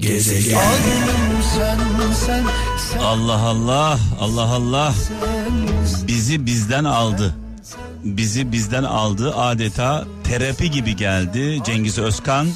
Gezegen. Allah Allah Allah Allah bizi bizden aldı. Bizi bizden aldı adeta terapi gibi geldi Cengiz Özkan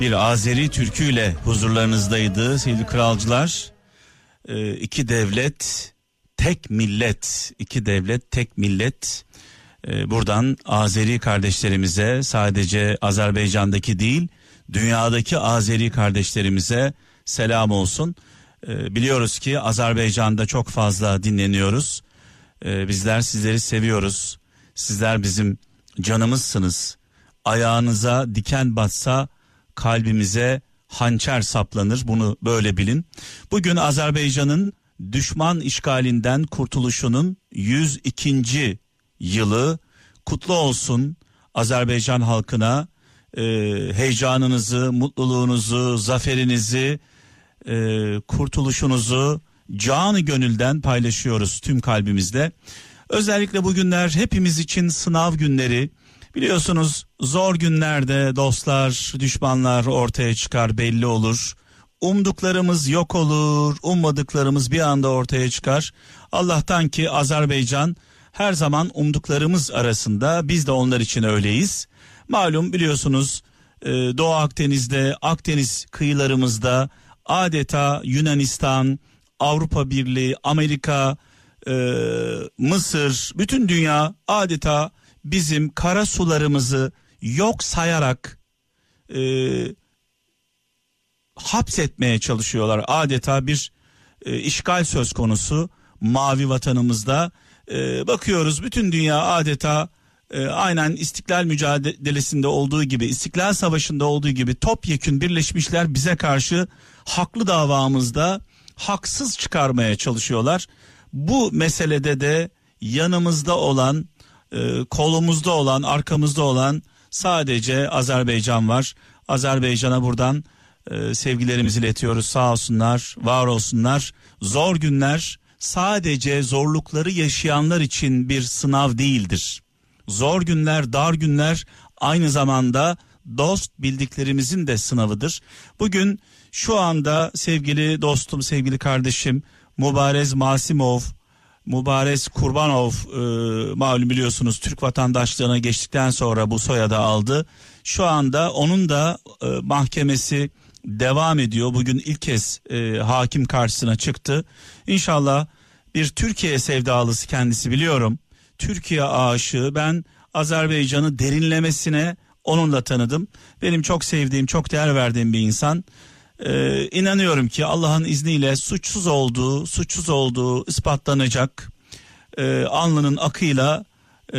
bir Azeri türküyle huzurlarınızdaydı sevgili kralcılar. Ee, iki devlet tek millet iki devlet tek millet ee, buradan Azeri kardeşlerimize sadece Azerbaycan'daki değil dünyadaki Azeri kardeşlerimize selam olsun. Ee, biliyoruz ki Azerbaycan'da çok fazla dinleniyoruz. Ee, bizler sizleri seviyoruz. Sizler bizim canımızsınız. Ayağınıza diken batsa kalbimize hançer saplanır. Bunu böyle bilin. Bugün Azerbaycan'ın düşman işgalinden kurtuluşunun 102. yılı kutlu olsun Azerbaycan halkına e, heyecanınızı, mutluluğunuzu, zaferinizi, e, kurtuluşunuzu canı gönülden paylaşıyoruz tüm kalbimizle. Özellikle bugünler hepimiz için sınav günleri. Biliyorsunuz zor günlerde dostlar, düşmanlar ortaya çıkar belli olur. Umduklarımız yok olur, ummadıklarımız bir anda ortaya çıkar. Allah'tan ki Azerbaycan her zaman umduklarımız arasında biz de onlar için öyleyiz. Malum biliyorsunuz e, Doğu Akdeniz'de, Akdeniz kıyılarımızda adeta Yunanistan, Avrupa Birliği, Amerika, e, Mısır, bütün dünya adeta bizim kara sularımızı yok sayarak e, hapsetmeye çalışıyorlar. Adeta bir e, işgal söz konusu mavi vatanımızda. E, bakıyoruz bütün dünya adeta e, aynen İstiklal mücadelesinde olduğu gibi, İstiklal Savaşı'nda olduğu gibi topyekün birleşmişler bize karşı haklı davamızda haksız çıkarmaya çalışıyorlar. Bu meselede de yanımızda olan, e, kolumuzda olan, arkamızda olan sadece Azerbaycan var. Azerbaycan'a buradan e, sevgilerimizi iletiyoruz. Sağ olsunlar, var olsunlar. Zor günler sadece zorlukları yaşayanlar için bir sınav değildir. Zor günler, dar günler aynı zamanda dost bildiklerimizin de sınavıdır. Bugün şu anda sevgili dostum, sevgili kardeşim Mubarez Masimov, Mubarez Kurbanov e, malum biliyorsunuz Türk vatandaşlığına geçtikten sonra bu soyadı aldı. Şu anda onun da e, mahkemesi devam ediyor. Bugün ilk kez e, hakim karşısına çıktı. İnşallah bir Türkiye sevdalısı kendisi biliyorum. Türkiye aşığı ben Azerbaycan'ı derinlemesine onunla tanıdım. Benim çok sevdiğim, çok değer verdiğim bir insan. Ee, inanıyorum ki Allah'ın izniyle suçsuz olduğu, suçsuz olduğu ispatlanacak. Ee, alnının akıyla e,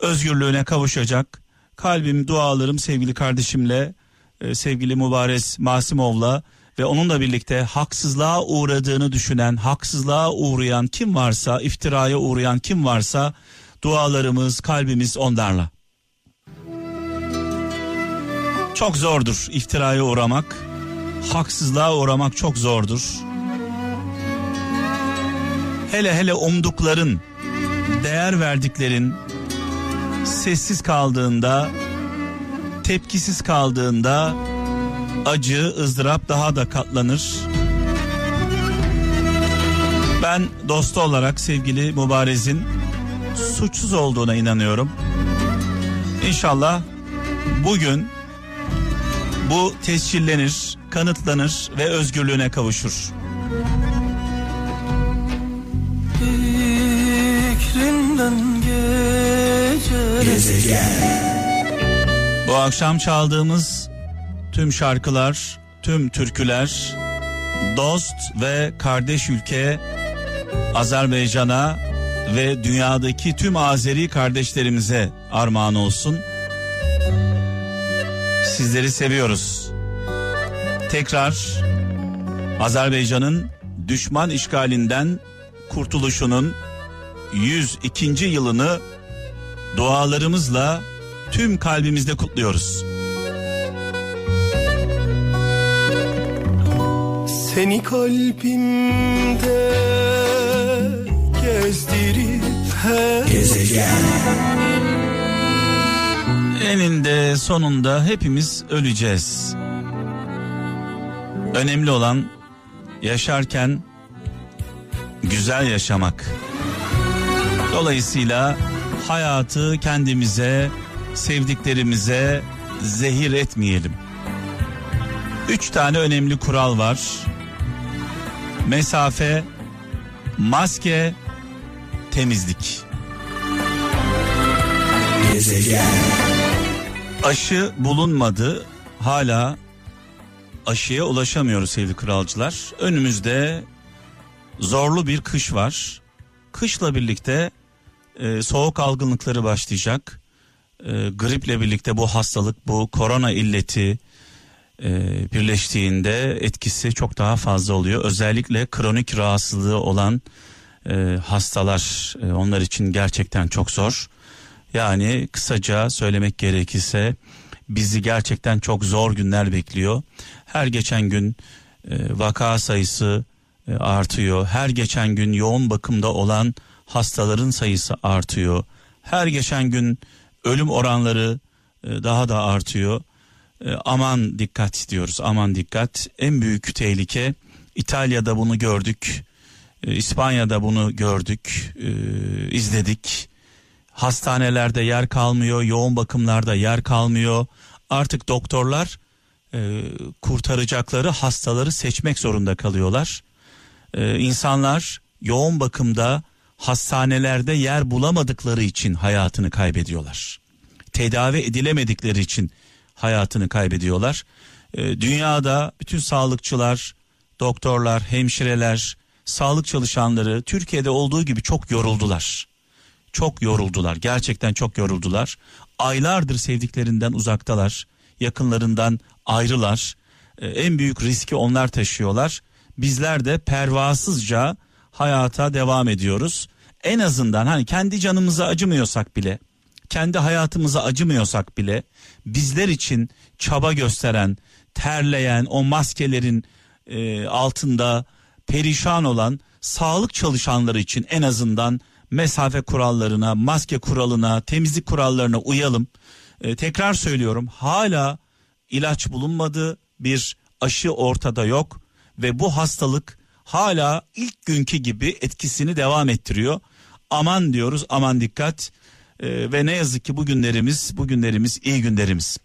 özgürlüğüne kavuşacak. Kalbim, dualarım sevgili kardeşimle, e, sevgili Mübarez Masimov'la ve onunla birlikte haksızlığa uğradığını düşünen, haksızlığa uğrayan kim varsa, iftiraya uğrayan kim varsa dualarımız, kalbimiz onlarla. Çok zordur iftiraya uğramak. Haksızlığa uğramak çok zordur. Hele hele umdukların, değer verdiklerin sessiz kaldığında, tepkisiz kaldığında acı, ızdırap daha da katlanır. Ben dostu olarak sevgili Mübarez'in suçsuz olduğuna inanıyorum. İnşallah bugün bu tescillenir, kanıtlanır ve özgürlüğüne kavuşur. Gezegen. Bu akşam çaldığımız tüm şarkılar, tüm türküler dost ve kardeş ülke Azerbaycan'a ve dünyadaki tüm Azeri kardeşlerimize armağan olsun. Sizleri seviyoruz. Tekrar Azerbaycan'ın düşman işgalinden kurtuluşunun 102. yılını dualarımızla tüm kalbimizde kutluyoruz. Seni kalbimde gezdirip her Gezegen Eninde sonunda hepimiz öleceğiz. Önemli olan yaşarken güzel yaşamak. Dolayısıyla hayatı kendimize, sevdiklerimize zehir etmeyelim. Üç tane önemli kural var. Mesafe, maske, temizlik. Aşı bulunmadı. Hala aşıya ulaşamıyoruz sevgili kralcılar. Önümüzde zorlu bir kış var. Kışla birlikte e, soğuk algınlıkları başlayacak. E, griple birlikte bu hastalık, bu korona illeti birleştiğinde etkisi çok daha fazla oluyor. Özellikle kronik rahatsızlığı olan e, hastalar e, onlar için gerçekten çok zor. Yani kısaca söylemek gerekirse bizi gerçekten çok zor günler bekliyor. Her geçen gün e, vaka sayısı e, artıyor. Her geçen gün yoğun bakımda olan hastaların sayısı artıyor. Her geçen gün ölüm oranları e, daha da artıyor. E, aman dikkat diyoruz. Aman dikkat. En büyük tehlike İtalya'da bunu gördük. E, İspanya'da bunu gördük, e, izledik. Hastanelerde yer kalmıyor, yoğun bakımlarda yer kalmıyor. Artık doktorlar e, kurtaracakları hastaları seçmek zorunda kalıyorlar. E, insanlar yoğun bakımda hastanelerde yer bulamadıkları için hayatını kaybediyorlar. Tedavi edilemedikleri için hayatını kaybediyorlar. E, dünyada bütün sağlıkçılar, doktorlar, hemşireler, sağlık çalışanları Türkiye'de olduğu gibi çok yoruldular. Çok yoruldular. Gerçekten çok yoruldular. Aylardır sevdiklerinden uzaktalar. Yakınlarından ayrılar. Ee, en büyük riski onlar taşıyorlar. Bizler de pervasızca hayata devam ediyoruz. En azından hani kendi canımıza acımıyorsak bile, kendi hayatımıza acımıyorsak bile bizler için çaba gösteren, terleyen, o maskelerin e, altında perişan olan sağlık çalışanları için en azından mesafe kurallarına, maske kuralına, temizlik kurallarına uyalım. Ee, tekrar söylüyorum hala ilaç bulunmadı, bir aşı ortada yok ve bu hastalık hala ilk günkü gibi etkisini devam ettiriyor. Aman diyoruz, aman dikkat. Ee, ve ne yazık ki bugünlerimiz, bugünlerimiz iyi günlerimiz.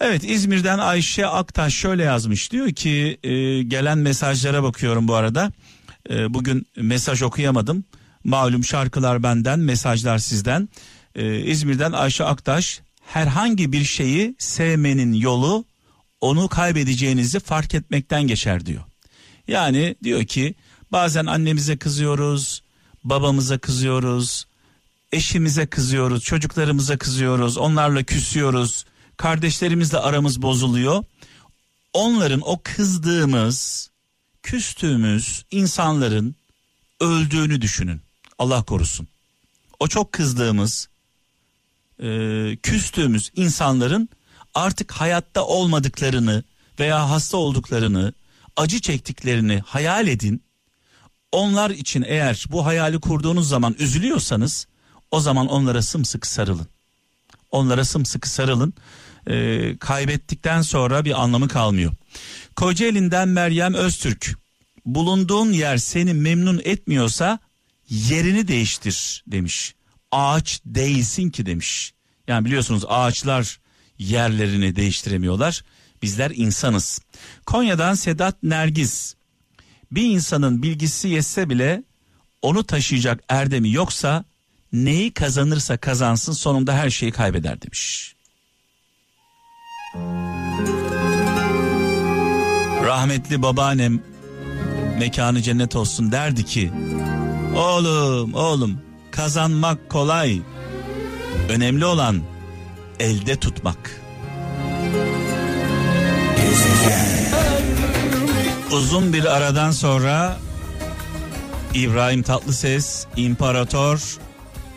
Evet İzmir'den Ayşe Aktaş şöyle yazmış diyor ki e, gelen mesajlara bakıyorum bu arada. E, bugün mesaj okuyamadım. Malum şarkılar benden, mesajlar sizden. E, İzmir'den Ayşe Aktaş herhangi bir şeyi sevmenin yolu onu kaybedeceğinizi fark etmekten geçer diyor. Yani diyor ki bazen annemize kızıyoruz, babamıza kızıyoruz, eşimize kızıyoruz, çocuklarımıza kızıyoruz, onlarla küsüyoruz kardeşlerimizle aramız bozuluyor. Onların o kızdığımız, küstüğümüz insanların öldüğünü düşünün. Allah korusun. O çok kızdığımız, e, küstüğümüz insanların artık hayatta olmadıklarını veya hasta olduklarını, acı çektiklerini hayal edin. Onlar için eğer bu hayali kurduğunuz zaman üzülüyorsanız o zaman onlara sımsıkı sarılın. Onlara sımsıkı sarılın e, kaybettikten sonra bir anlamı kalmıyor. Kocaeli'nden Meryem Öztürk bulunduğun yer seni memnun etmiyorsa yerini değiştir demiş. Ağaç değilsin ki demiş. Yani biliyorsunuz ağaçlar yerlerini değiştiremiyorlar. Bizler insanız. Konya'dan Sedat Nergiz. Bir insanın bilgisi yetse bile onu taşıyacak erdemi yoksa neyi kazanırsa kazansın sonunda her şeyi kaybeder demiş. Rahmetli babaannem mekanı cennet olsun derdi ki oğlum oğlum kazanmak kolay önemli olan elde tutmak. Uzun bir aradan sonra İbrahim Tatlıses İmparator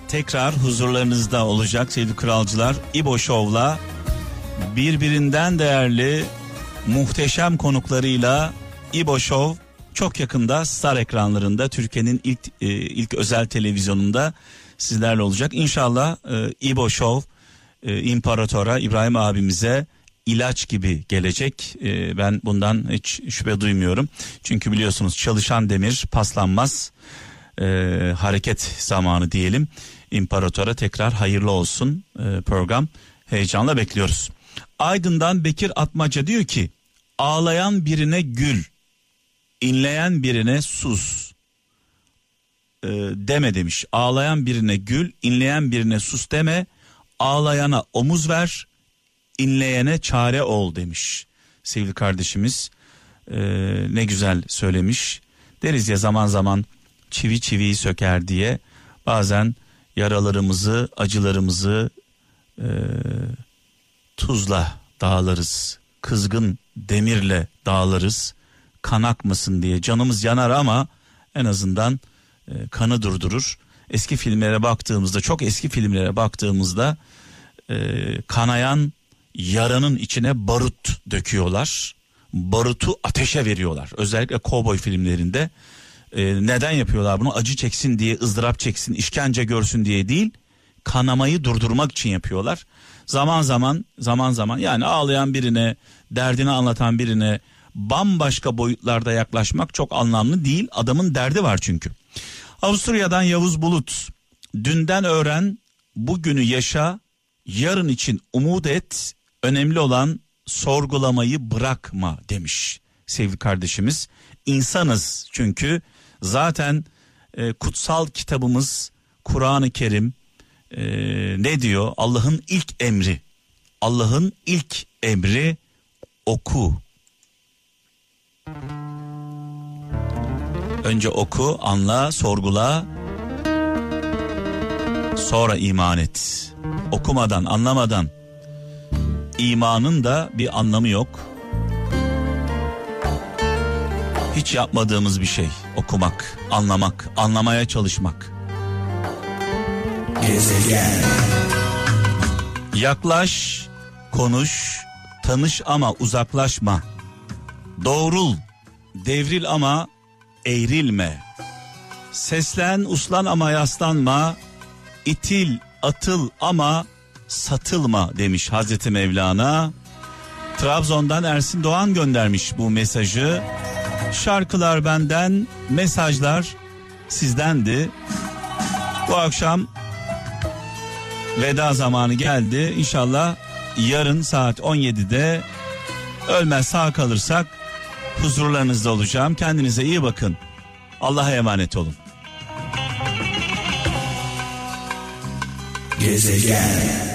tekrar huzurlarınızda olacak sevgili kralcılar. İbo Show'la birbirinden değerli muhteşem konuklarıyla İbo Show çok yakında Star ekranlarında Türkiye'nin ilk e, ilk özel televizyonunda sizlerle olacak. İnşallah e, İbo Show e, İmparatora İbrahim abimize ilaç gibi gelecek. Ee, ben bundan hiç şüphe duymuyorum. Çünkü biliyorsunuz çalışan demir paslanmaz. Ee, hareket zamanı diyelim. İmparatora tekrar hayırlı olsun ee, program. Heyecanla bekliyoruz. Aydın'dan Bekir Atmaca diyor ki ağlayan birine gül, inleyen birine sus e, deme demiş. Ağlayan birine gül, inleyen birine sus deme. Ağlayana omuz ver, inleyene çare ol demiş. Sevgili kardeşimiz e, ne güzel söylemiş. Deriz ya zaman zaman çivi çiviyi söker diye bazen yaralarımızı, acılarımızı e, tuzla dağlarız. Kızgın demirle dağlarız. Kan akmasın diye canımız yanar ama en azından e, kanı durdurur. Eski filmlere baktığımızda çok eski filmlere baktığımızda e, kanayan yaranın içine barut döküyorlar. Barutu ateşe veriyorlar. Özellikle kovboy filmlerinde. E, neden yapıyorlar bunu? Acı çeksin diye, ızdırap çeksin, işkence görsün diye değil. Kanamayı durdurmak için yapıyorlar. Zaman zaman, zaman zaman yani ağlayan birine, derdini anlatan birine bambaşka boyutlarda yaklaşmak çok anlamlı değil. Adamın derdi var çünkü. Avusturya'dan Yavuz Bulut. Dünden öğren, bugünü yaşa, yarın için umut et. Önemli olan sorgulamayı bırakma demiş sevgili kardeşimiz. İnsanız çünkü zaten e, kutsal kitabımız Kur'an-ı Kerim e, ne diyor? Allah'ın ilk emri. Allah'ın ilk emri oku. Önce oku, anla, sorgula. Sonra iman et. Okumadan, anlamadan imanın da bir anlamı yok. Hiç yapmadığımız bir şey okumak, anlamak, anlamaya çalışmak. Gezegen. Yaklaş, konuş, tanış ama uzaklaşma. Doğrul, devril ama eğrilme. Seslen, uslan ama yaslanma. İtil, atıl ama satılma demiş Hazreti Mevlana. Trabzon'dan Ersin Doğan göndermiş bu mesajı. Şarkılar benden, mesajlar sizdendi. Bu akşam veda zamanı geldi. İnşallah yarın saat 17'de ölmez sağ kalırsak huzurlarınızda olacağım. Kendinize iyi bakın. Allah'a emanet olun. Gezegen